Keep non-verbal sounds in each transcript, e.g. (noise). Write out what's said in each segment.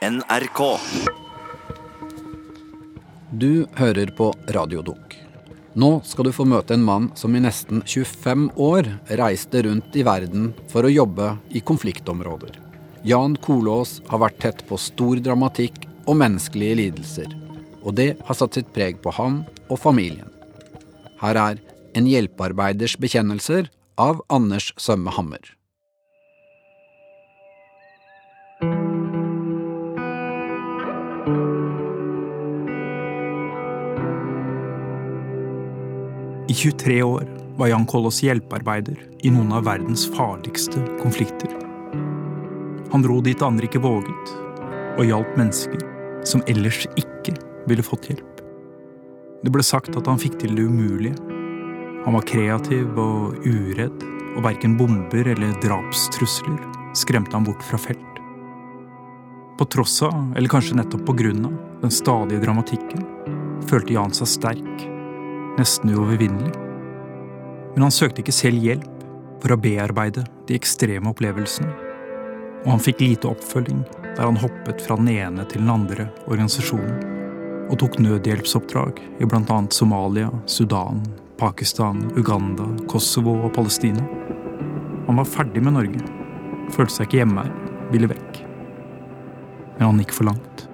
NRK. Du hører på Radiodunk. Nå skal du få møte en mann som i nesten 25 år reiste rundt i verden for å jobbe i konfliktområder. Jan Kolås har vært tett på stor dramatikk og menneskelige lidelser. Og det har satt sitt preg på han og familien. Her er En hjelpearbeiders bekjennelser av Anders Sømme Hammer. 23 år var Jan Kollås hjelpearbeider i noen av verdens farligste konflikter. Han dro dit andre ikke våget, og hjalp mennesker som ellers ikke ville fått hjelp. Det ble sagt at han fikk til det umulige. Han var kreativ og uredd, og verken bomber eller drapstrusler skremte han bort fra felt. På tross av, eller kanskje nettopp på grunn av, den stadige dramatikken, følte Jan seg sterk, nesten uovervinnelig. Men han søkte ikke selv hjelp for å bearbeide de ekstreme opplevelsene. Og han fikk lite oppfølging der han hoppet fra den ene til den andre organisasjonen og tok nødhjelpsoppdrag i bl.a. Somalia, Sudan, Pakistan, Uganda, Kosovo og Palestina. Han var ferdig med Norge, følte seg ikke hjemme her, ville vekk. Men han gikk for langt.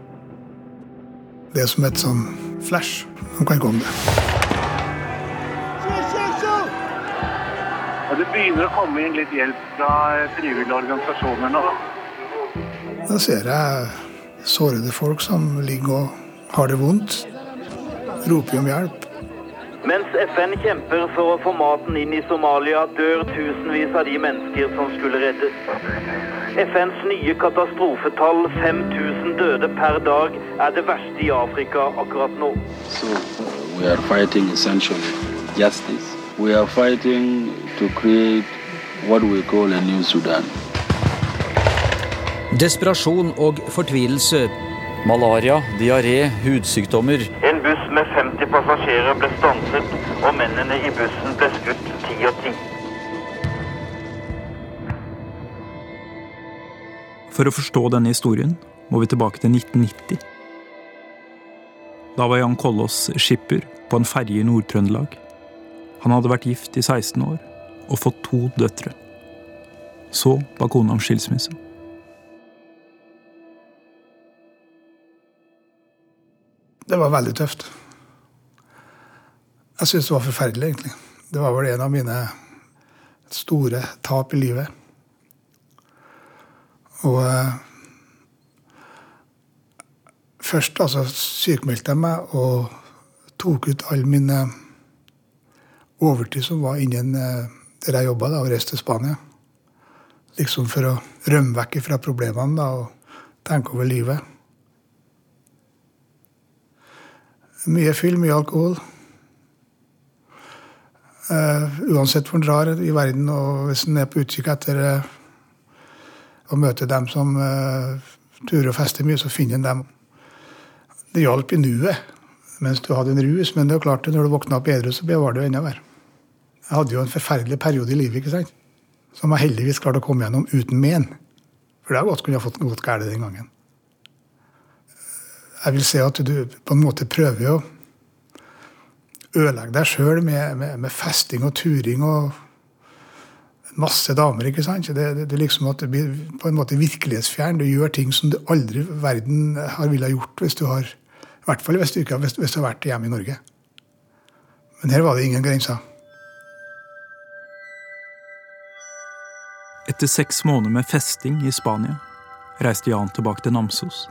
Det er som et sånn flash Han kan ikke om det begynner å komme inn litt hjelp fra frivillige organisasjoner nå. Da ser jeg sårede folk som ligger og har det vondt. Roper om hjelp. Mens FN kjemper for å få maten inn i Somalia, dør tusenvis av de mennesker som skulle reddes. FNs nye katastrofetall, 5000 døde per dag, er det verste i Afrika akkurat nå. So we are fighting essentially justice. We are fighting to create what we call a new Sudan. Desperasjon og fortvilelse. Malaria, diaré, hudsykdommer. En buss med 50 passasjerer ble stanset, og mennene i bussen ble skutt ti og ti. For å forstå denne historien må vi tilbake til 1990. Da var Jan Kollås skipper på en ferge i Nord-Trøndelag. Han hadde vært gift i 16 år og fått to døtre. Så ba kona om skilsmisse. Det var veldig tøft. Jeg syns det var forferdelig, egentlig. Det var vel en av mine store tap i livet. Og eh, først altså sykmeldte jeg meg og tok ut all min eh, overtid som var innen eh, der jeg jobba, og reiste til Spania. Liksom for å rømme vekk fra problemene da, og tenke over livet. Mye fyll, mye alkohol. Uh, uansett hvor en drar i verden, og hvis en er på utkikk etter uh, å møte dem som uh, turer og fester mye, så finner en dem. Det hjalp i nuet mens du hadde en rus, men det er klart når du våkna opp edru, så var det jo enda verre. Jeg hadde jo en forferdelig periode i livet ikke sant? som jeg heldigvis klarte å komme gjennom uten men. For det hadde godt kunne jeg fått noe galt den gangen jeg vil si at du på en måte prøver å ødelegge deg sjøl med, med, med, festing og turing og masse damer. ikke sant? Det, det, det liksom at du blir på en måte virkelighetsfjern. Du gjør ting som du aldri verden har ville gjort hvis du har i hvert fall hvis du, ikke, hvis, hvis du har vært hjemme i Norge. Men her var det ingen grenser. Etter seks måneder med festing i Spania reiste Jan tilbake til Namsos.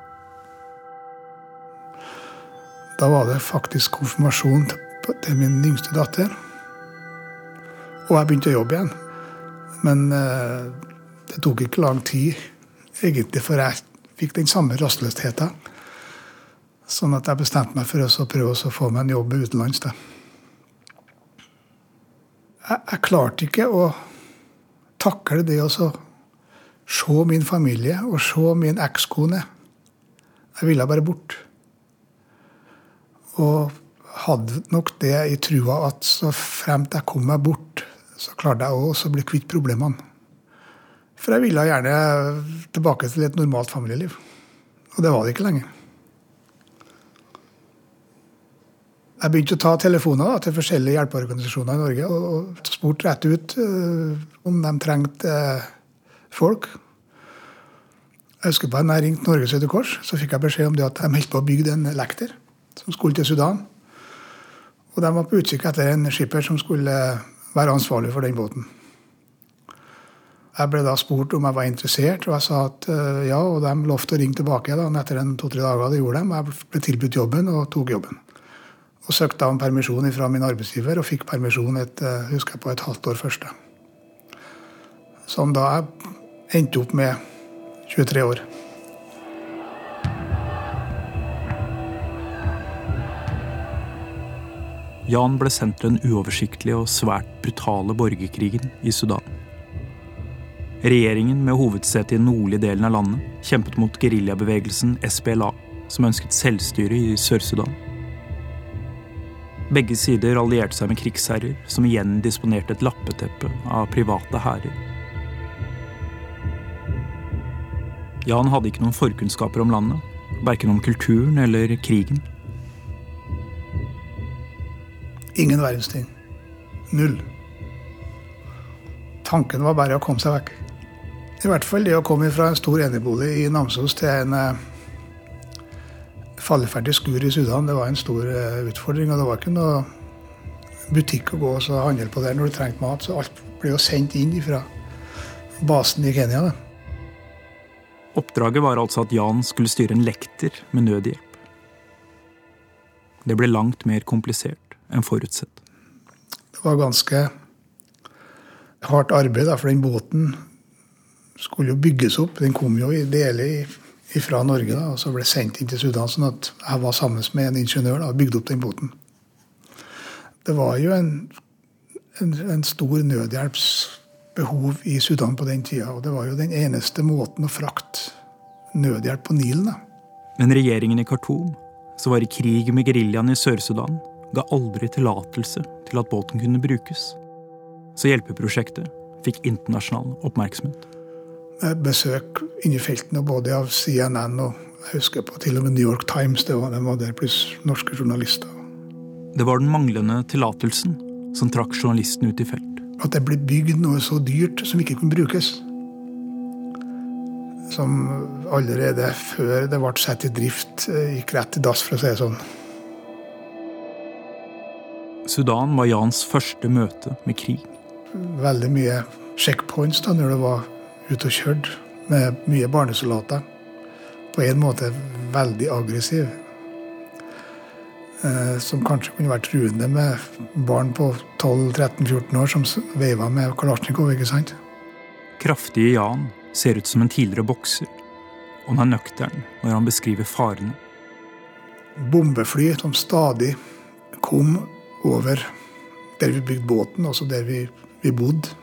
Da var det faktisk konfirmasjon til min yngste datter. Og jeg begynte å jobbe igjen. Men eh, det tok ikke lang tid egentlig for jeg fikk den samme rastløsheten. Sånn at jeg bestemte meg for å prøve å få meg en jobb utenlands. Jeg, jeg klarte ikke å takle det å se min familie og se min ekskone. Jeg ville bare bort. Og hadde nok det i trua at så fremt jeg kom meg bort, så klarte jeg også å bli kvitt problemene. For jeg ville gjerne tilbake til et normalt familieliv. Og det var det ikke lenger. Jeg begynte å ta telefoner da, til forskjellige hjelpeorganisasjoner i Norge og, og spurte rett ut uh, om de trengte uh, folk. Jeg husker bare når jeg ringte Norges Røde Kors, så fikk jeg beskjed om det at de holdt på å bygge en lekter som skulle til Sudan. Og de var på utkikk etter en skipper som skulle være ansvarlig for den båten. Jeg ble da spurt om jeg var interessert, og jeg sa at ja. Og de lovte å ringe tilbake da, etter to-tre dager. Det gjorde de. Jeg ble tilbudt jobben og tok jobben. Og søkte om permisjon fra min arbeidsgiver og fikk permisjon et, uh, husker jeg på et halvt år første. Som da endte opp med 23 år. Jan ble sendt til den uoversiktlige og svært brutale borgerkrigen i Sudan. Regjeringen med hovedsete i den nordlige delen av landet kjempet mot geriljabevegelsen SPLA, som ønsket selvstyre i Sør-Sudan. Begge sider allierte seg med krigsherrer, som igjen disponerte et lappeteppe av private hærer. Jan hadde ikke noen forkunnskaper om landet, verken om kulturen eller krigen. Ingen verdens ting. Null. Tanken var bare å komme seg vekk. I hvert fall det å komme fra en stor enebolig i Namsos til en eh, falleferdig skur i Sudan, det var en stor eh, utfordring. Og det var ikke noe butikk å gå og handle på der når du trengte mat. Så alt ble jo sendt inn fra basen i Kenya. Da. Oppdraget var altså at Jan skulle styre en lekter med nødhjelp. Det ble langt mer komplisert enn forutsett. Det var ganske hardt arbeid, da, for den båten skulle jo bygges opp. Den kom jo i deler fra Norge da, og så ble sendt inn til Sudan. sånn at jeg var sammen med en ingeniør da, og bygde opp den båten. Det var jo en, en, en stor nødhjelpsbehov i Sudan på den tida. Og det var jo den eneste måten å frakte nødhjelp på Nilen. Men regjeringen i Khartoum, som var i krig med geriljaen i Sør-Sudan, ga aldri tillatelse til at båten kunne brukes. Så hjelpeprosjektet fikk internasjonal oppmerksomhet. Besøk inni feltene både av CNN og jeg husker på til og med New York Times. det var, var der, Pluss norske journalister. Det var den manglende tillatelsen som trakk journalisten ut i felt. At det ble bygd noe så dyrt som ikke kunne brukes. Som allerede før det ble satt i drift, eh, gikk rett i dass, for å si det sånn. Sudan var Jans første møte med krig. Veldig mye checkpoints da når det var ute og kjørte, med mye barnesoldater. På en måte veldig aggressiv. Eh, som kanskje kunne vært truende med barn på 12-13-14 år som veiva med Kalasjnikov. ikke sant? Kraftige Jan ser ut som en tidligere bokser, og han er nøktern når han beskriver farene. Bombefly som stadig kom over der vi bygde båten, altså der vi, vi bodde.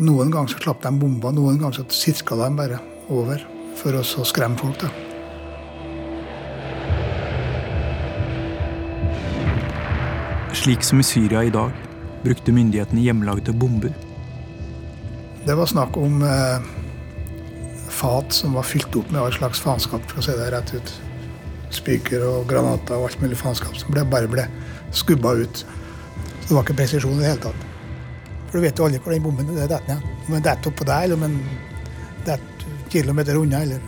Noen ganger så slapp de bomba, noen ganger så sirka de bare over for å skremme folk. da. Slik som i Syria i dag brukte myndighetene hjemmelagde bomber. Det var snakk om eh, fat som var fylt opp med all slags faenskap, for å si det rett ut. Spiker og granater og alt mulig faenskap som bare ble skubba ut. Så det var ikke presisjon i det hele tatt. For du vet jo aldri hvor den bomben detter ned. Om den detter oppå deg, eller om den detter kilometer unna. Eller...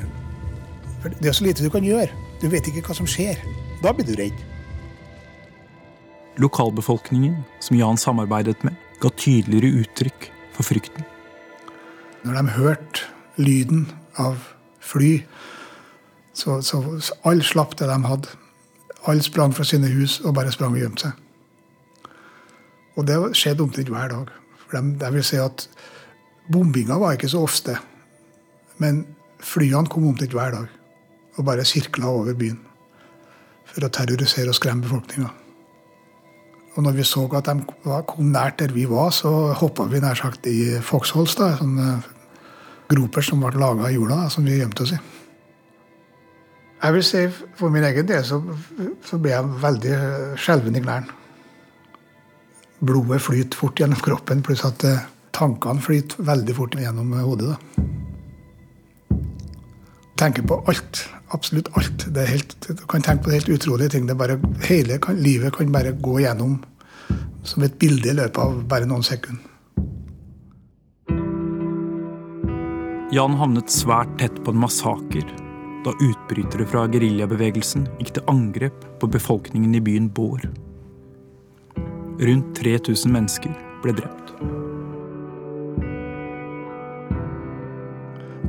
For det er så lite du kan gjøre. Du vet ikke hva som skjer. Da blir du redd. Lokalbefolkningen, som Jan samarbeidet med, ga tydeligere uttrykk for frykten. Når de hørte lyden av fly, så, så, så alle slapp det de hadde. Alle sprang fra sine hus og bare sprang og gjemte seg. Og det skjedde omtrent hver dag. Jeg vil si at bombinga var ikke så ofte. Men flyene kom omtrent hver dag og bare sirkla over byen for å terrorisere og skremme befolkninga. Og når vi så at de kom nært der vi var, så hoppa vi nær sagt i foxholes, da, sånne groper som ble laga i jorda, som vi gjemte oss i. Jeg vil si For min egen del så, så ble jeg veldig skjelven i klærne blodet flyter fort gjennom kroppen, pluss at eh, tankene flyter veldig fort gjennom hodet. da. Tenker på alt. absolutt alt. Det er helt, du kan tenke på helt utrolige ting. Det bare, hele kan, livet kan bare gå gjennom som et bilde i løpet av bare noen sekunder. Jan havnet svært tett på en massaker da utbrytere fra geriljabevegelsen gikk til angrep på befolkningen i byen Bård. Rundt 3000 mennesker ble drept.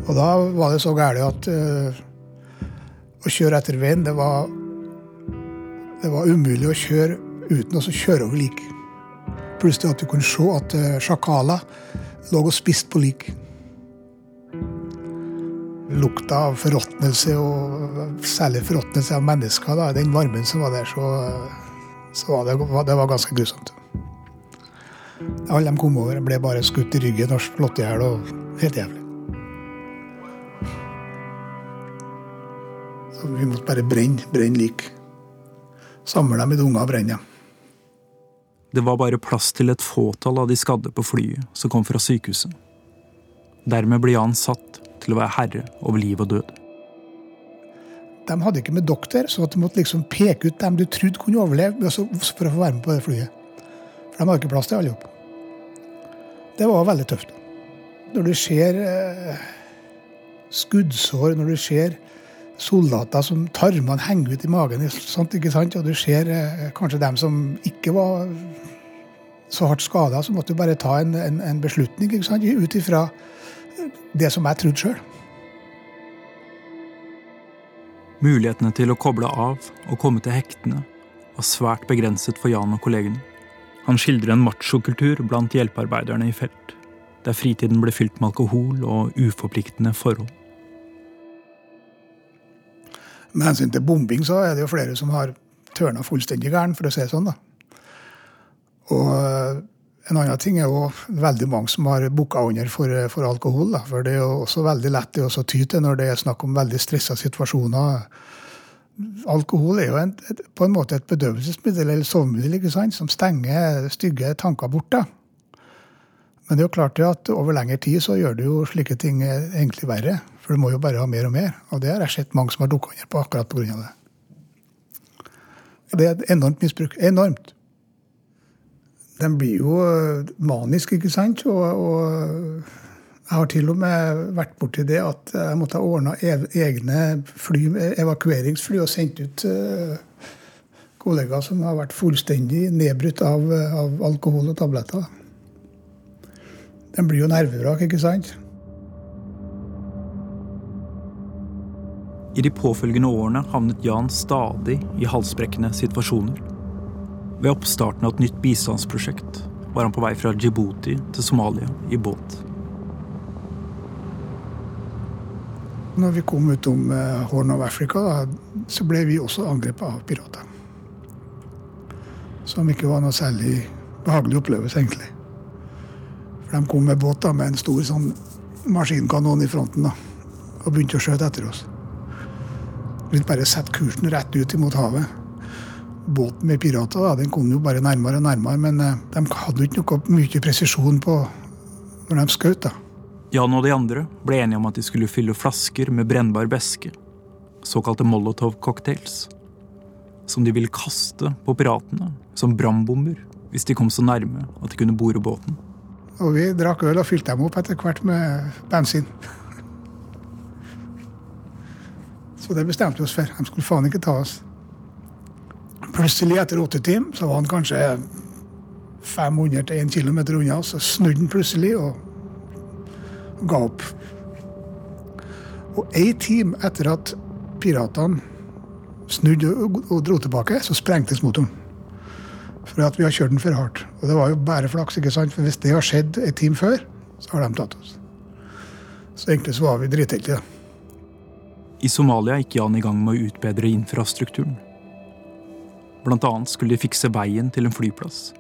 Og da var det så gærent at uh, å kjøre etter veien, det var, det var umulig å kjøre uten å kjøre over lik. Plutselig at du kunne se at uh, sjakaler lå og spiste på lik. Lukta av forråtnelse, og særlig forråtnelse av mennesker, da, den varmen som var der, så, så var det, det var ganske grusomt. Alle de kom over, ble bare skutt i ryggen og slått i hjel. Helt jævlig. Så vi måtte bare brenne, brenne lik. Samle dem i dunga og brenne dem. Det var bare plass til et fåtall av de skadde på flyet som kom fra sykehuset. Dermed ble Jan satt til å være herre over liv og død. De hadde ikke med doktor, så du måtte liksom peke ut dem du trodde kunne overleve for å få være med på det flyet. For de hadde ikke plass til alle sammen. Det var veldig tøft. Når du ser eh, skuddsår, når du ser soldater som tarmene henger ut i magen, sant? og du ser eh, kanskje dem som ikke var så hardt skada, så måtte du bare ta en, en, en beslutning ut ifra det som jeg trodde sjøl. Mulighetene til å koble av og komme til hektene var svært begrenset for Jan og kollegene. Han skildrer en machokultur blant hjelpearbeiderne i felt, der fritiden ble fylt med alkohol og uforpliktende forhold. Med hensyn til bombing så er det jo flere som har tørna fullstendig gæren, for å si det sånn. da. Og en annen ting er jo veldig mange som har booka under for, for, alkohol. Da. For det er jo også veldig lett å ty til når det er snakk om veldig stressa situasjoner. Alkohol er jo en, et, på en måte et bedøvelsesmiddel eller sovemiddel som stenger stygge tanker borte. Men det er jo klart at over lengre tid så gjør det jo slike ting egentlig verre. For du må jo bare ha mer og mer. Og det har jeg sett mange som har dukka under på akkurat pga. det. Det er et enormt misbruk. Enormt. De blir jo eh, manisk, ikke sant? Og, og, jeg har til og med vært borti det at jeg måtte ha ordna egne fly, evakueringsfly og sendt ut uh, kollegaer som har vært fullstendig nedbrutt av, av alkohol og tabletter. De blir jo nervevrak, ikke sant? I de påfølgende årene havnet Jan stadig i halsbrekkende situasjoner. Ved oppstarten av et nytt bistandsprosjekt var han på vei fra Djibouti til Somalia i båt. Når vi kom utom eh, Horn of Africa, så ble vi også angrepet av pirater. Som ikke var noe særlig behagelig opplevelse, egentlig. For de kom med båt da, med en stor sånn maskinkanon i fronten da, og begynte å skjøte etter oss Vi bare sette kursen rett ut mot havet. Båten med pirater da, den kom jo bare nærmere og nærmere, men eh, de hadde ikke noe mye presisjon på når de skjøt. Jan og de andre ble enige om at de skulle fylle flasker med brennbar væske, såkalte Molotov-cocktails, som de ville kaste på piratene som brannbomber hvis de kom så nærme at de kunne bore båten. Og vi drakk øl og fylte dem opp etter hvert med bensin. Så det bestemte vi oss for. De skulle faen ikke ta oss. Plutselig, etter åtte timer, så var han kanskje 500 til 1 km unna. Så snudde han plutselig og ga opp. Og én time etter at piratene snudde og dro tilbake, så sprengtes motoren. For at vi har kjørt den for hardt. Og det var jo bare flaks, ikke sant? for hvis det har skjedd en time før, så har de tatt oss. Så egentlig så var vi dritheldige. I Somalia gikk Jan i gang med å utbedre infrastrukturen. Blant annet skulle de fikse veien til en flyplass.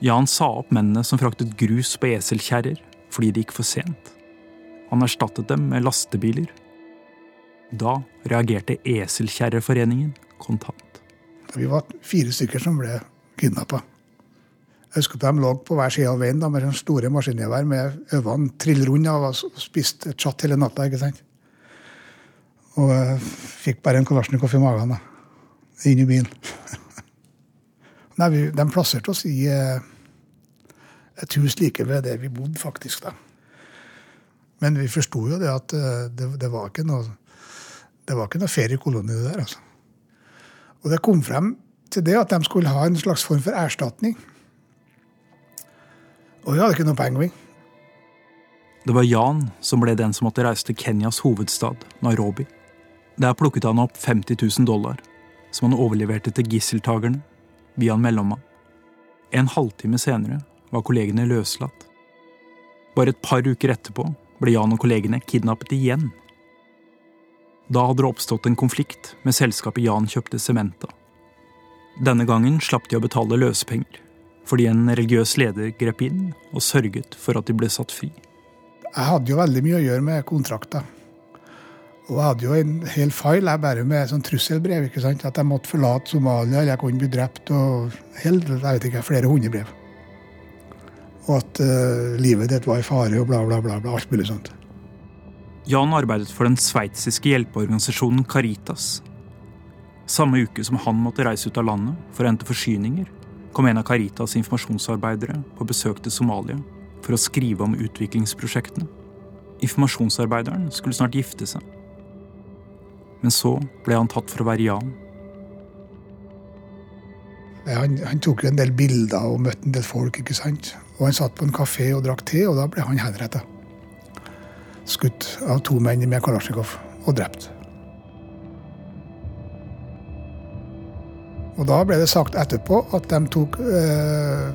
Jan sa opp mennene som fraktet grus på eselkjerrer fordi det gikk for sent. Han erstattet dem med lastebiler. Da reagerte Eselkjerreforeningen kontant. Vi var fire stykker som ble kidnappa. Jeg husker at de lå på hver side av veien da, med store maskingevær med øynene triller rundt og spiste chatt hele natta. ikke sant? Og jeg fikk bare en kalasjnikov i magen da, inn i bilen. (laughs) Nei, vi, de plasserte oss i eh, et hus like ved der vi bodde, faktisk. da. Men vi forsto jo det at eh, det, det, var ikke noe det var ikke noe feriekoloni, det der. altså. Og det kom frem til det at de skulle ha en slags form for erstatning. Og vi hadde ikke noe penger. Det var Jan som ble den som måtte reise til Kenyas hovedstad, Nairobi. Der plukket han opp 50 000 dollar, som han overleverte til gisseltakerne via en mellommann. En halvtime senere var kollegene løslatt. Bare et par uker etterpå ble Jan og kollegene kidnappet igjen. Da hadde det oppstått en konflikt med selskapet Jan kjøpte sement av. Denne gangen slapp de å betale løsepenger, fordi en religiøs leder grep inn og sørget for at de ble satt fri. Jeg hadde jo veldig mye å gjøre med kontrakter. Og jeg hadde jo en hel file jeg bare med sånn trusselbrev. ikke sant? At jeg måtte forlate Somalia, eller jeg kunne bli drept. og helt, jeg vet ikke, Flere hundre brev. Og at uh, livet ditt var i fare, og bla, bla, bla. bla alt mulig sånt. Jan arbeidet for den sveitsiske hjelpeorganisasjonen Caritas. Samme uke som han måtte reise ut av landet for å hente forsyninger, kom en av Caritas informasjonsarbeidere på besøk til Somalia for å skrive om utviklingsprosjektene. Informasjonsarbeideren skulle snart gifte seg. Men så ble han tatt for å være Jan. Han, han tok jo en del bilder og møtte en del folk. ikke sant? Og Han satt på en kafé og drakk te, og da ble han henrettet. Skutt av to menn med Kalasjnikov og drept. Og da ble det sagt etterpå at de tok øh,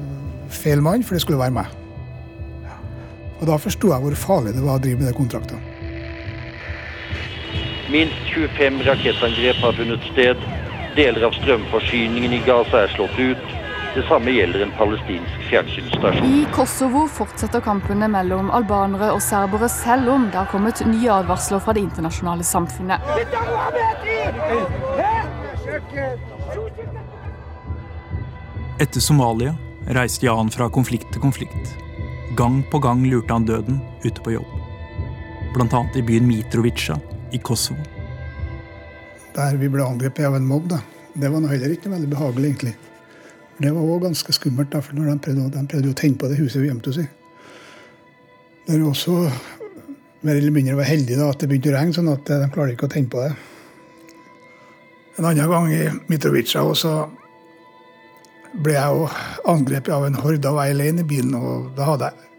feil mann, for det skulle være meg. Og da forsto jeg hvor farlig det var å drive med de kontraktene. Minst 25 rakettangrep har funnet sted. Deler av strømforsyningen i Gaza er slått ut. Det samme gjelder en palestinsk fjernsynsstasjon. I Kosovo fortsetter kampene mellom albanere og serbere, selv om det har kommet nye advarsler fra det internasjonale samfunnet. Etter Somalia reiste Jan fra konflikt til konflikt. Gang på gang lurte han døden ute på jobb. Blant annet i byen Mitrovica i Kosovo. Der vi ble angrepet av en mobb, da. det var heller ikke veldig behagelig, egentlig. Det var òg ganske skummelt, da, for de prøvde, de prøvde å tenne på det huset vi gjemte oss i. Det var også mer eller mindre var heldig da, at det begynte å regne, sånn at de klarte ikke å tenne på det. En annen gang i Mitrovica også ble jeg angrepet av en horde og var alene i bilen. og Da hadde jeg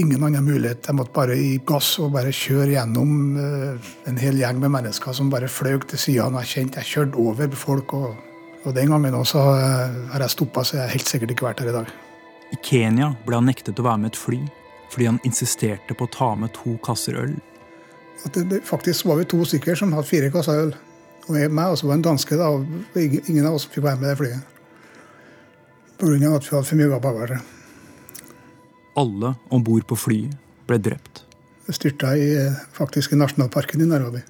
ingen annen mulighet. Jeg måtte bare gi gass og bare kjøre gjennom uh, en hel gjeng med mennesker som bare fløy til sidene. Jeg kjente jeg kjørte over folk. Og, og den gangen også har jeg stoppa, så jeg har helt sikkert ikke vært her i dag. I Kenya ble han nektet å være med et fly fordi han insisterte på å ta med to kasser øl. Det, det, faktisk var vi to stykker som hadde fire kasser øl. Og jeg, meg også var en danske, da, og ingen av oss fikk være med det flyet pga. at vi hadde for mye bagasje. Alle om bord på flyet ble drept. Det styrta i, faktisk i nasjonalparken i Nairobi.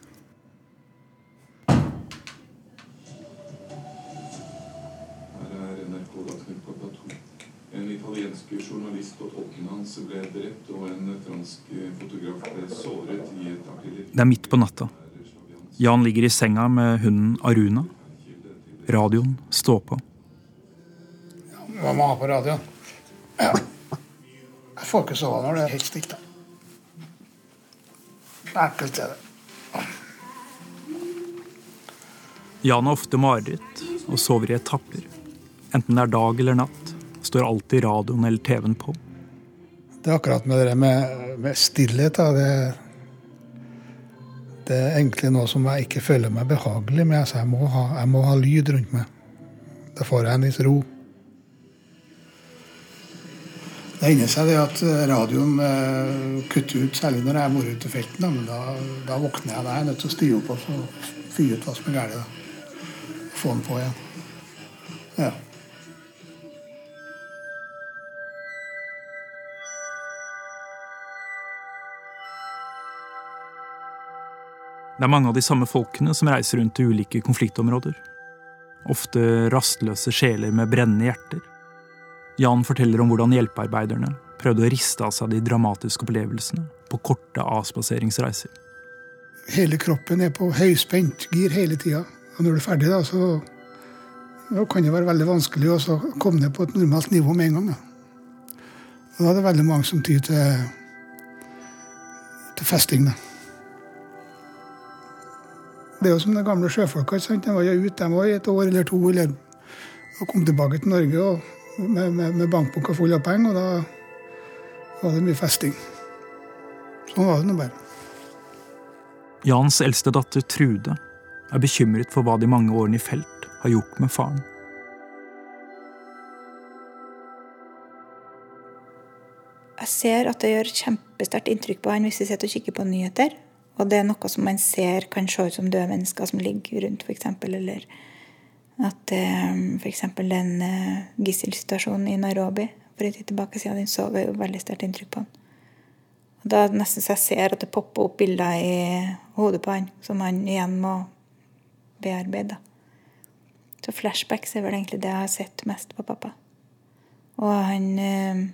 En italiensk journalist og tolken hans ble drept, og en fransk fotograf ble såret i et artilleri. Det er midt på natta. Jan ligger i senga med hunden Aruna. Radioen står på. Hva må ha på radioen? Ja. Når det er helt stilt. Enkelt er det. Jan har ofte mareritt og sover i etapper. Enten det er dag eller natt, står alltid radioen eller TV-en på. Det er akkurat med det med, med stillhet. Det, det, er egentlig noe som jeg ikke føler meg behagelig med. Altså, jeg, må ha, jeg må ha lyd rundt meg. Da får jeg en viss ro. Det hender seg det at radioen eh, kutter ut, særlig når jeg bor ute i felten. Da, men da, da, våkner jeg. Da er nødt til å stige opp og fyre ut hva som er galt. Få den på igjen. Ja. Det er mange av de samme folkene som reiser rundt til ulike konfliktområder. Ofte rastløse sjeler med brennende hjerter. Jan forteller om hvordan hjelpearbeiderne prøvde å riste av seg de dramatiske opplevelsene på korte avspaseringsreiser. hele kroppen er på høyspent gir hele tida. Og når du er ferdig, da, så da kan det være veldig vanskelig å komme ned på et normalt nivå med en gang. Da. Og da er det veldig mange som tyr til, til festing. da. Det er jo som de gamle sjøfolka. De var jo ute de var i et år eller to eller, og kom tilbake til Norge og, med, med, med bankboka full av penger. Og da var det mye festing. Sånn var det nå bare. Jans eldste datter Trude er bekymret for hva de mange årene i felt har gjort med faren. Jeg ser at det gjør kjempesterkt inntrykk på han hvis vi sitter og kikker på nyheter. Og det er noe som man ser kan se ut som døde mennesker som ligger rundt, f.eks. Eller at um, f.eks. den uh, gisselsituasjonen i Nairobi for en tid tilbake siden, den så jo veldig sterkt inntrykk på han. Og Da nesten så jeg ser at det popper opp bilder i hodet på han som han igjen må bearbeide. Så flashbacks er vel egentlig det jeg har sett mest på pappa. Og han uh,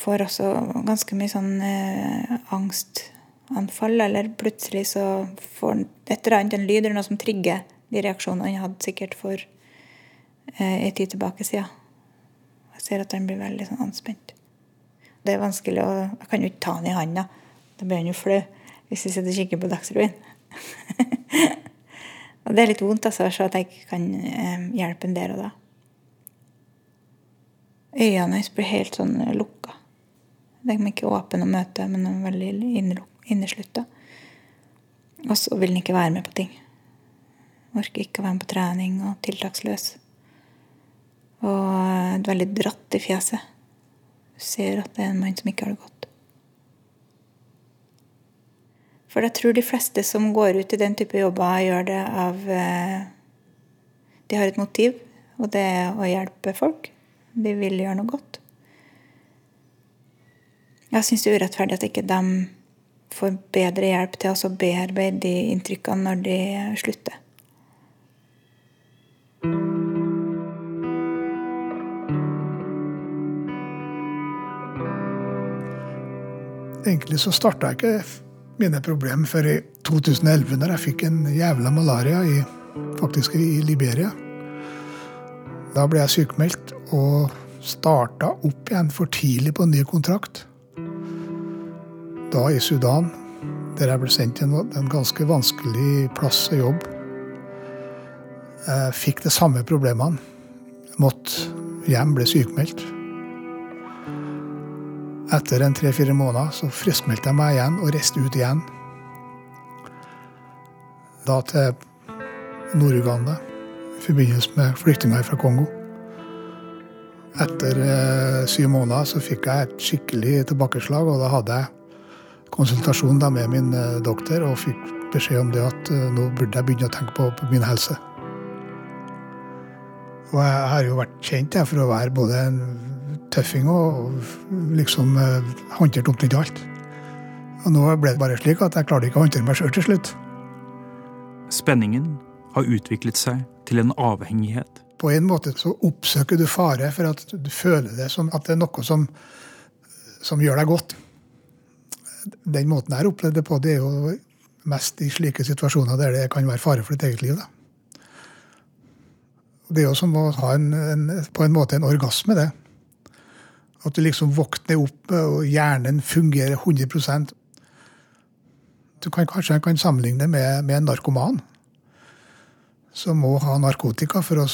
får også ganske mye sånn eh, angstanfall. Eller plutselig så får han et eller annet, en lyd eller noe som trigger de reaksjonene han hadde sikkert for eh, en tid tilbake siden. Jeg ser at han blir veldig sånn anspent. Det er vanskelig å Jeg kan jo ikke ta han i handa. Da blir han jo flau hvis jeg sitter og kikker på Dagsrevyen. (laughs) og det er litt vondt altså, så at jeg ikke kan eh, hjelpe en der og da. Øynene hans blir helt sånn lukka. De er ikke åpne å møte, men de er veldig inneslutta. Og så vil han ikke være med på ting. Orker ikke å være med på trening og tiltaksløs. Og veldig dratt i fjeset. Du ser at det er en mann som ikke har det godt. For jeg tror de fleste som går ut i den type jobber, gjør det av eh, De har et motiv, og det er å hjelpe folk. De vil gjøre noe godt. Jeg syns det er urettferdig at ikke de får bedre hjelp til å bearbeide de inntrykkene når de slutter. Egentlig så starta jeg ikke mine problemer før i 2011, når jeg fikk en jævla malaria i, faktisk i Liberia. Da ble jeg sykemeldt og starta opp igjen for tidlig på en ny kontrakt da i Sudan, der jeg ble sendt til en, ganske vanskelig plass og jobb. Jeg fikk de samme problemene. Måtte hjem, ble sykemeldt. Etter en tre-fire måneder så friskmeldte jeg meg igjen og reiste ut igjen. Da til Nord-Uganda i forbindelse med flyktninger fra Kongo. Etter eh, syv måneder så fikk jeg et skikkelig tilbakeslag, og da hadde jeg konsultasjon da med min eh, doktor og fikk beskjed om det at eh, nå burde jeg begynne å tenke på, på min helse. Og jeg har jo vært kjent jeg, for å være både en tøffing og liksom eh, håndtert omtrent alt. Og nå ble det bare slik at jeg klarte ikke å håndtere meg sjøl til slutt. Spenningen har utviklet seg til en avhengighet. På en måte så oppsøker du fare for at du føler det som at det er noe som, som gjør deg godt den måten jeg har opplevd det på, det er jo mest i slike situasjoner der det kan være fare for ditt eget liv. Da. Det er jo som å ha en, en, på en måte en orgasme, det. At du liksom våkner opp, og hjernen fungerer 100% Du kan kanskje kan sammenligne med, med, en narkoman som må ha narkotika for å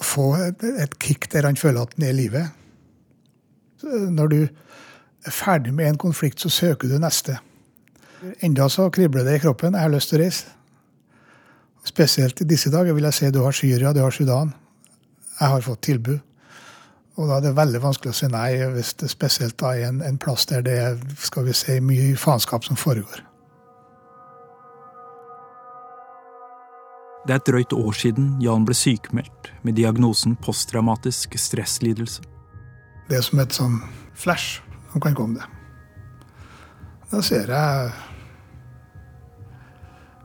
få et, et kick der han føler at han er i live. Når du er ferdig med en konflikt, så søker du neste. Enda så kribler det i kroppen. Jeg har lyst til å reise. Spesielt i disse dager vil jeg si du har Syria, du har Sudan. Jeg har fått tilbud. Og da er det veldig vanskelig å si nei, hvis det spesielt da er en, en plass der det er skal vi si, mye faenskap som foregår. Det er et drøyt år siden Jan ble sykemeldt med diagnosen posttraumatisk stresslidelse. Det er som et sånn flash som kan komme det. Da ser jeg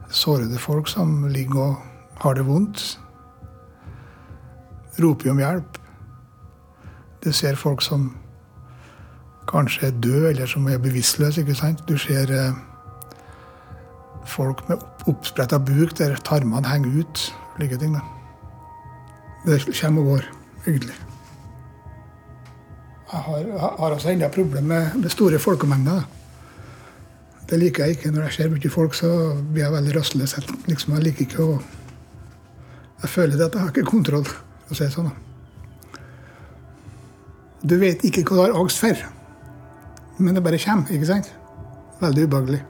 sårede folk som ligger og har det vondt. Roper om hjelp. Du ser folk som kanskje er død, eller som er bevisstløs. ikke sant? Du ser eh, folk med oppspretta buk der tarmene henger ut. Like ting, da. Det kommer og går, egentlig. Jeg har, har også enda problemer med, med store folkemengder. Det liker jeg ikke. Når jeg ser mye folk, så blir jeg veldig rastløs. Liksom, jeg liker ikke å Jeg føler at jeg har ikke kontroll, for å si det sånn. Du vet ikke hva du har angst for, men det bare kommer. ikke sant? Veldig ubehagelig.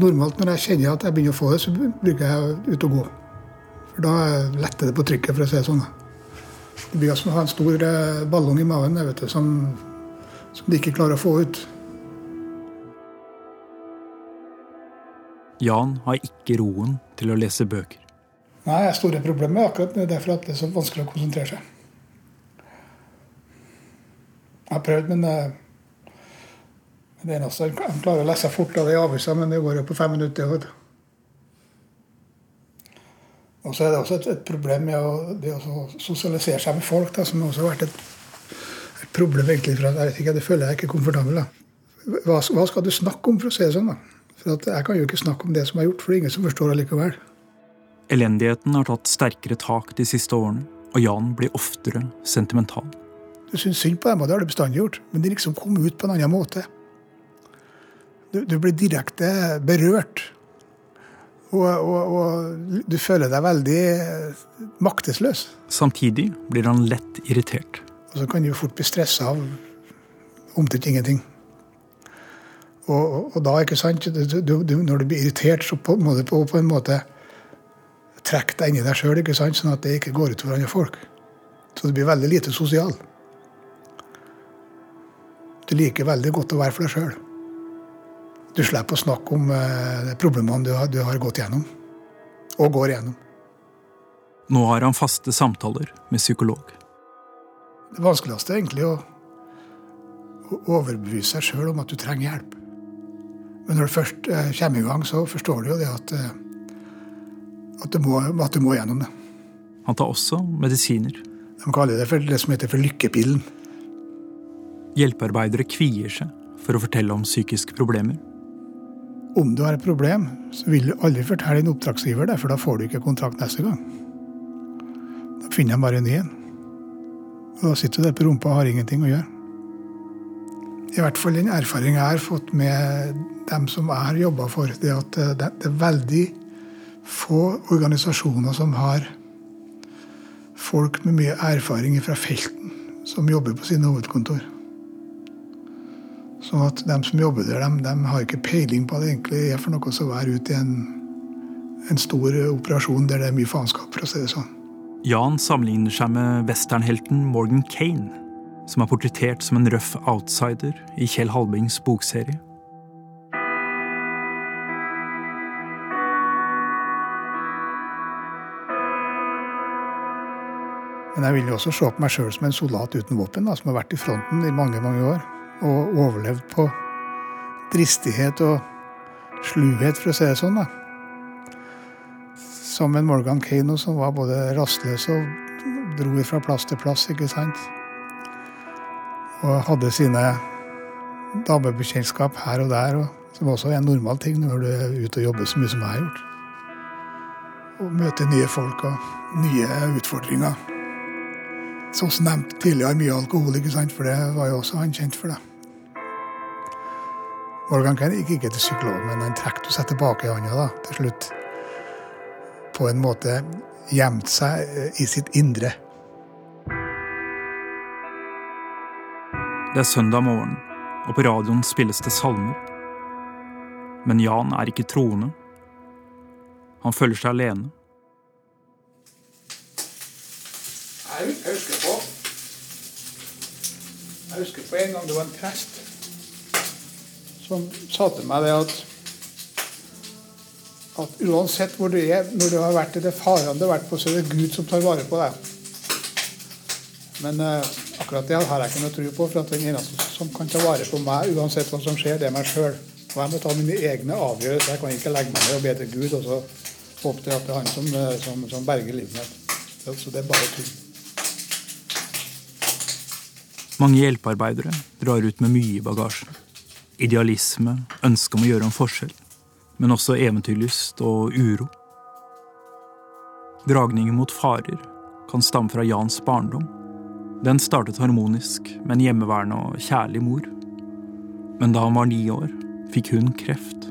Normalt når jeg kjenner at jeg begynner å få det, så bruker jeg ut og gå. For da letter det på trykket, for å si det sånn. Det blir som å ha en stor eh, ballong i magen du, som, som de ikke klarer å få ut. Jan har ikke roen til å lese bøker. Nei, jeg store problemer med akkurat. Derfor at det er så vanskelig å konsentrere seg. Jeg har prøvd, men eh, det eneste Han klarer å lese fort av det i avisa, men det går jo på fem minutter. Og så er det også et, et problem med å, det å sosialisere seg med folk, da, som også har vært et, et problem egentlig. for at jeg vet ikke, Det føler jeg ikke komfortabel. da. Hva, hva, skal du snakke om, for å si det sånn? da? For Jeg kan jo ikke snakke om det som er gjort, for det er ingen som forstår det likevel. Elendigheten har tatt sterkere tak de siste årene, og Jan blir oftere sentimental. Du syns synd på dem, og det har du bestandig gjort, men de liksom kom ut på en annen måte. Du, du blir direkte berørt. Og, og, og, du føler deg veldig maktesløs. Samtidig blir han lett irritert. Og så kan du fort bli stressa av omtrent ingenting. Og, og, da, ikke sant, du, du, når du blir irritert, så på, må du på, på en måte trekke deg inn i deg sjøl, sånn at det ikke går utover andre folk. Så du blir veldig lite sosial. Du liker veldig godt å være for deg sjøl. Du slipper å snakke om eh, problemene du har, du har gått gjennom, og går gjennom. Nå har han faste samtaler med psykolog. Det vanskeligste er egentlig å, å overbevise seg sjøl om at du trenger hjelp. Men når du først eh, kommer i gang, så forstår du jo det at, eh, at, du må, at, du må, gjennom det. Han tar også medisiner. De kaller det for det som heter for lykkepillen. Hjelpearbeidere kvier seg for å fortelle om psykiske problemer. Om du har et problem, så vil du aldri fortelle din oppdragsgiver det, for da får du ikke kontrakt neste gang. Da finner de bare en ny en. Og da sitter du der på rumpa og har ingenting å gjøre. I hvert fall den erfaringa jeg har fått med dem som jeg har jobba for, det at det er veldig få organisasjoner som har folk med mye erfaring fra felten som jobber på sine hovedkontor. Sånn at de som jobber der, de, de har ikke peiling på hva det egentlig er for noe å være ute i en, en stor operasjon der det er mye faenskap, for å si det sånn. Jan sammenligner seg med westernhelten Morgan Kane, som er portrettert som en røff outsider i Kjell Halbings bokserie. Men jeg vil jo også se på meg sjøl som en soldat uten våpen, da, som har vært i fronten i mange mange år. Og overlevd på dristighet og sluhet, for å si det sånn. da. Som en Morgan Kano som var både rastløs og dro fra plass til plass, ikke sant. Og hadde sine damebekjentskap her og der, og som også er en normal ting når du er ute og jobber så mye som jeg har gjort. Og møte nye folk og nye utfordringer. Som nevnt tidligere, mye alkohol, ikke sant? for det var jo også han kjent for. det. Morgan Kane gikk ikke til psykolog, men han trakk seg tilbake i hånda til slutt. På en måte gjemt seg i sitt indre. Det er søndag morgen, og på radioen spilles det salmer. Men Jan er ikke troende. Han føler seg alene. Jeg husker på Jeg husker på en gang det var en prest som sa til meg det at at uansett hvor du er, når du har vært i det farene du har vært på, så er det Gud som tar vare på deg. Men eh, akkurat det har jeg ikke noe tro på, for at den eneste som kan ta vare på meg, uansett hva som skjer, det er meg sjøl. Og jeg må ta mine egne avgjørelser. Jeg kan ikke legge meg ned og be til Gud og så håpe til at det er han som, eh, som, som berger livet mitt. Så det er bare tull. Mange hjelpearbeidere drar ut med mye i bagasjen. Idealisme, ønske om å gjøre en forskjell, men også eventyrlyst og uro. Dragningen mot farer kan stamme fra Jans barndom. Den startet harmonisk med en hjemmeværende og kjærlig mor. Men da han var ni år, fikk hun kreft.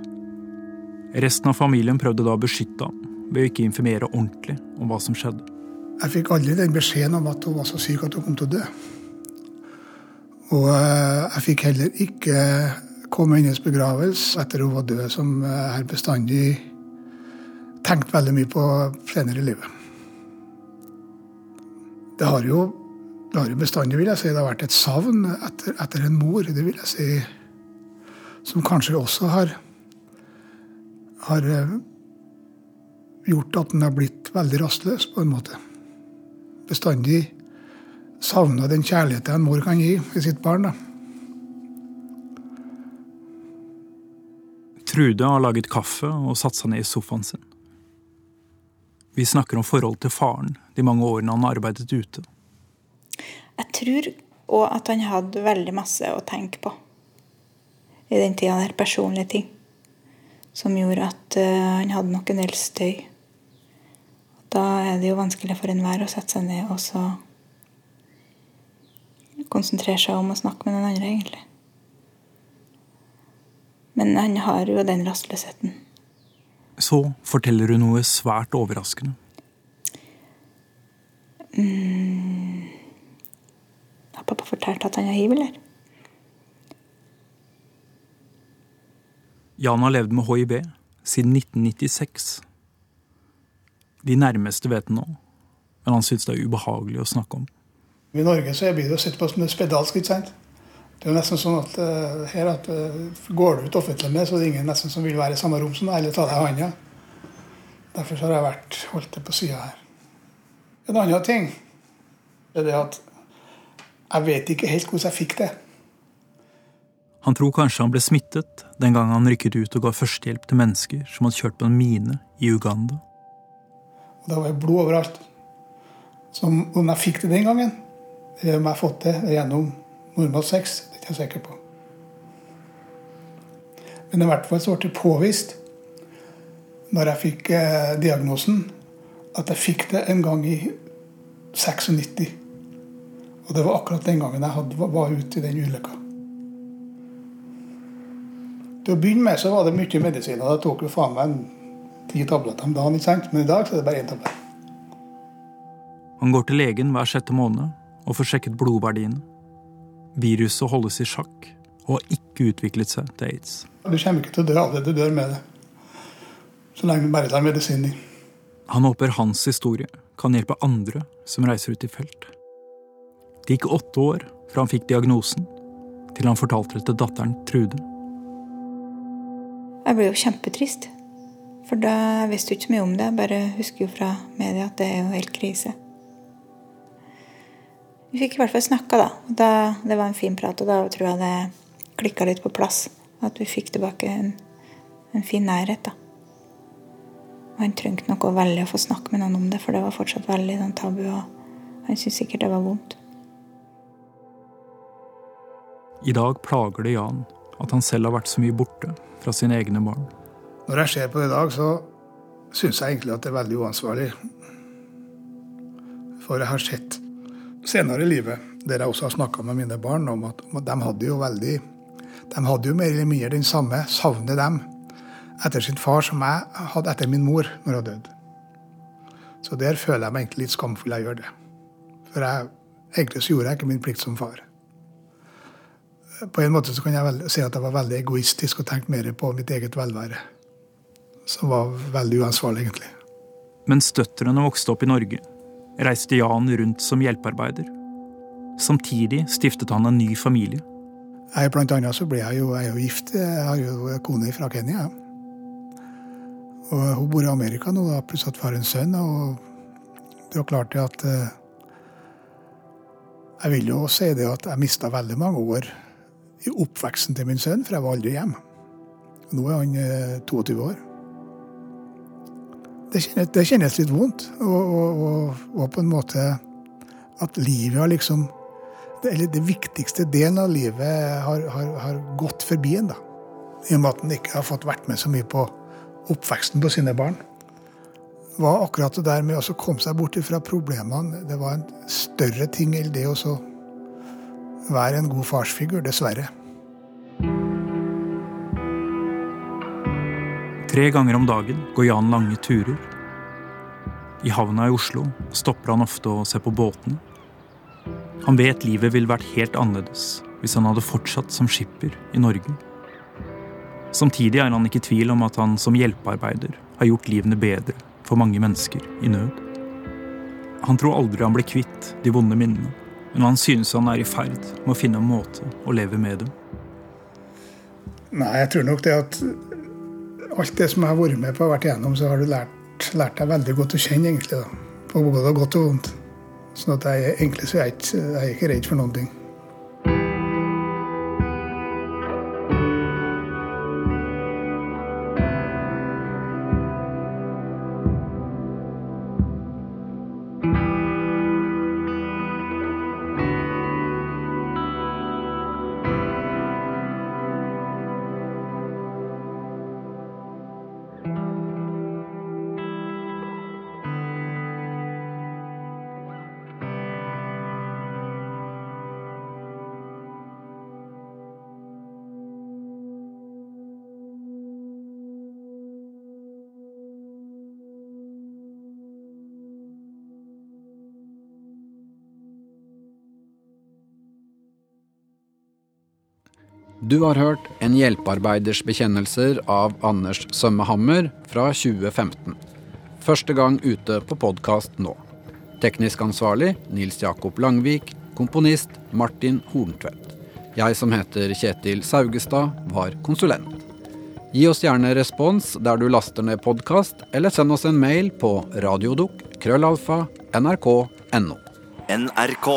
Resten av familien prøvde da å beskytte ham ved å ikke informere ordentlig om hva som skjedde. Jeg fikk aldri den beskjeden om at hun var så syk at hun kom til å dø. Og eh, jeg fikk heller ikke komme i hennes begravelse etter hun var død, som jeg har bestandig tenkt veldig mye på senere i livet. Det har jo, det har jo bestandig vil jeg si, det har vært et savn etter, etter en mor, det vil jeg si, som kanskje også har, har eh, gjort at den har blitt veldig rastløs, på en måte. Bestandig savna den kjærligheten en mor kan gi i sitt barn. da. Trude har laget kaffe og satt seg ned i sofaen sin. Vi snakker om forholdet til faren de mange årene han arbeidet ute. Jeg tror òg at han hadde veldig masse å tenke på i den tida der. Personlige ting. Som gjorde at uh, han hadde nok en del støy. Da er det jo vanskelig for enhver å sette seg ned og så konsentrere seg om å snakke med den andre, egentlig. Men han har jo den rastløsheten. Så forteller hun noe svært overraskende. Mm. Har pappa fortalt at han har hiv, eller? Jan har levd med hiv siden 1996. De nærmeste vet nå, men han syns det er ubehagelig å snakke om. I Norge så blir det å sitte på som spedalsk. ikke sant? Det er nesten sånn at uh, her at uh, Går du ut offentlig med, så er det ingen nesten som vil være i samme rom som deg eller ta deg i hånda. Derfor har jeg vært holdt det på sida her. En annen ting er det at jeg vet ikke helt hvordan jeg fikk det. Han tror kanskje han ble smittet den gangen han rykket ut og ga førstehjelp til mennesker som hadde kjørt på en mine i Uganda. Og da var det blod overalt. Så om jeg fikk det den gangen, eller om jeg har fått det gjennom normal sex, det er jeg sikker på. Men i hvert fall så ble det påvist når jeg fikk eh, diagnosen, at jeg fikk det en gang i 96. Og det var akkurat den gangen jeg hadde, var ute i den ulykka. Til å begynne med så var det mye medisiner. Da tok jo faen meg ti tabletter om dagen. ikke sant? Men i dag så er det bare én tablett. Han går til legen hver sjette måned og får sjekket blodverdiene. Viruset holdes i sjakk og har ikke utviklet seg til aids. Du kommer ikke til å dø av det. Du dør med det. Så lenge du bare tar medisiner. Han håper hans historie kan hjelpe andre som reiser ut i felt. Det gikk åtte år fra han fikk diagnosen, til han fortalte det til datteren Trude. Jeg ble jo kjempetrist. For da visste jeg ikke så mye om det. Jeg bare husker jo fra media at det er jo helt krise. Vi fikk i hvert fall snakka, da. da. Det var en fin prat, og da tror jeg det klikka litt på plass. At vi fikk tilbake en, en fin nærhet, da. Og han trengte noe veldig å få snakke med noen om det, for det var fortsatt veldig sånn tabu, og han syntes sikkert det var vondt. I dag plager det Jan at han selv har vært så mye borte fra sine egne barn. Når jeg ser på det i dag, så syns jeg egentlig at det er veldig uansvarlig. For jeg har sett senere i livet, der jeg også har snakka med mine barn, om at, de hadde jo veldig De hadde jo mer eller mindre den samme savnet dem etter sin far som jeg hadde etter min mor når hun døde. Så der føler jeg meg egentlig litt skamfull jeg gjør det. For jeg, egentlig så gjorde jeg ikke min plikt som far. På en måte så kan jeg vel, si at jeg var veldig egoistisk og tenkte mer på mitt eget velvære. Som var veldig uansvarlig, egentlig. Men støtterne vokste opp i Norge, reiste Jan rundt som hjelpearbeider. Samtidig stiftet han en ny familie. Jeg, blant annet så ble jeg jo, jeg jo gift. Jeg har jo kone fra Kenya. Og hun bor i Amerika nå, da, pluss at har en sønn. Og det er klart at eh, Jeg vil jo si det at jeg mista veldig mange år i oppveksten til min sønn, for jeg var aldri hjemme. Nå er han 22 år. Det kjennes, det kjennes litt vondt. Og, og, og, på en måte at livet har liksom eller det viktigste delen av livet har, har, har gått forbi en. da. I og med at en ikke har fått vært med så mye på oppveksten på sine barn. Var akkurat det der med å komme seg bort fra problemene. Det var en større ting enn det å være en god farsfigur, dessverre. Tre ganger om dagen går Jan lange turer. I havna i Oslo stopper han ofte og ser på båtene. Han vet livet ville vært helt annerledes hvis han hadde fortsatt som skipper i Norge. Samtidig er han ikke i tvil om at han som hjelpearbeider har gjort livene bedre for mange mennesker i nød. Han tror aldri han blir kvitt de vonde minnene, men han synes han er i ferd med å finne en måte å leve med dem. Nei, jeg tror nok det at alt det som jeg har vært med på og vært igjennom, så har du lært, lært deg veldig godt å kjenne, egentlig. da. På både godt og vondt. Sånn at jeg, egentlig så er jeg, ikke, jeg er ikke redd for noen ting. Du har hørt En hjelpearbeiders bekjennelser av Anders Sømmehammer fra 2015. Første gang ute på podkast nå. Teknisk ansvarlig Nils Jakob Langvik. Komponist Martin Horntvedt. Jeg som heter Kjetil Saugestad, var konsulent. Gi oss gjerne respons der du laster ned podkast, eller send oss en mail på krøllalfa nrk.no. NRK.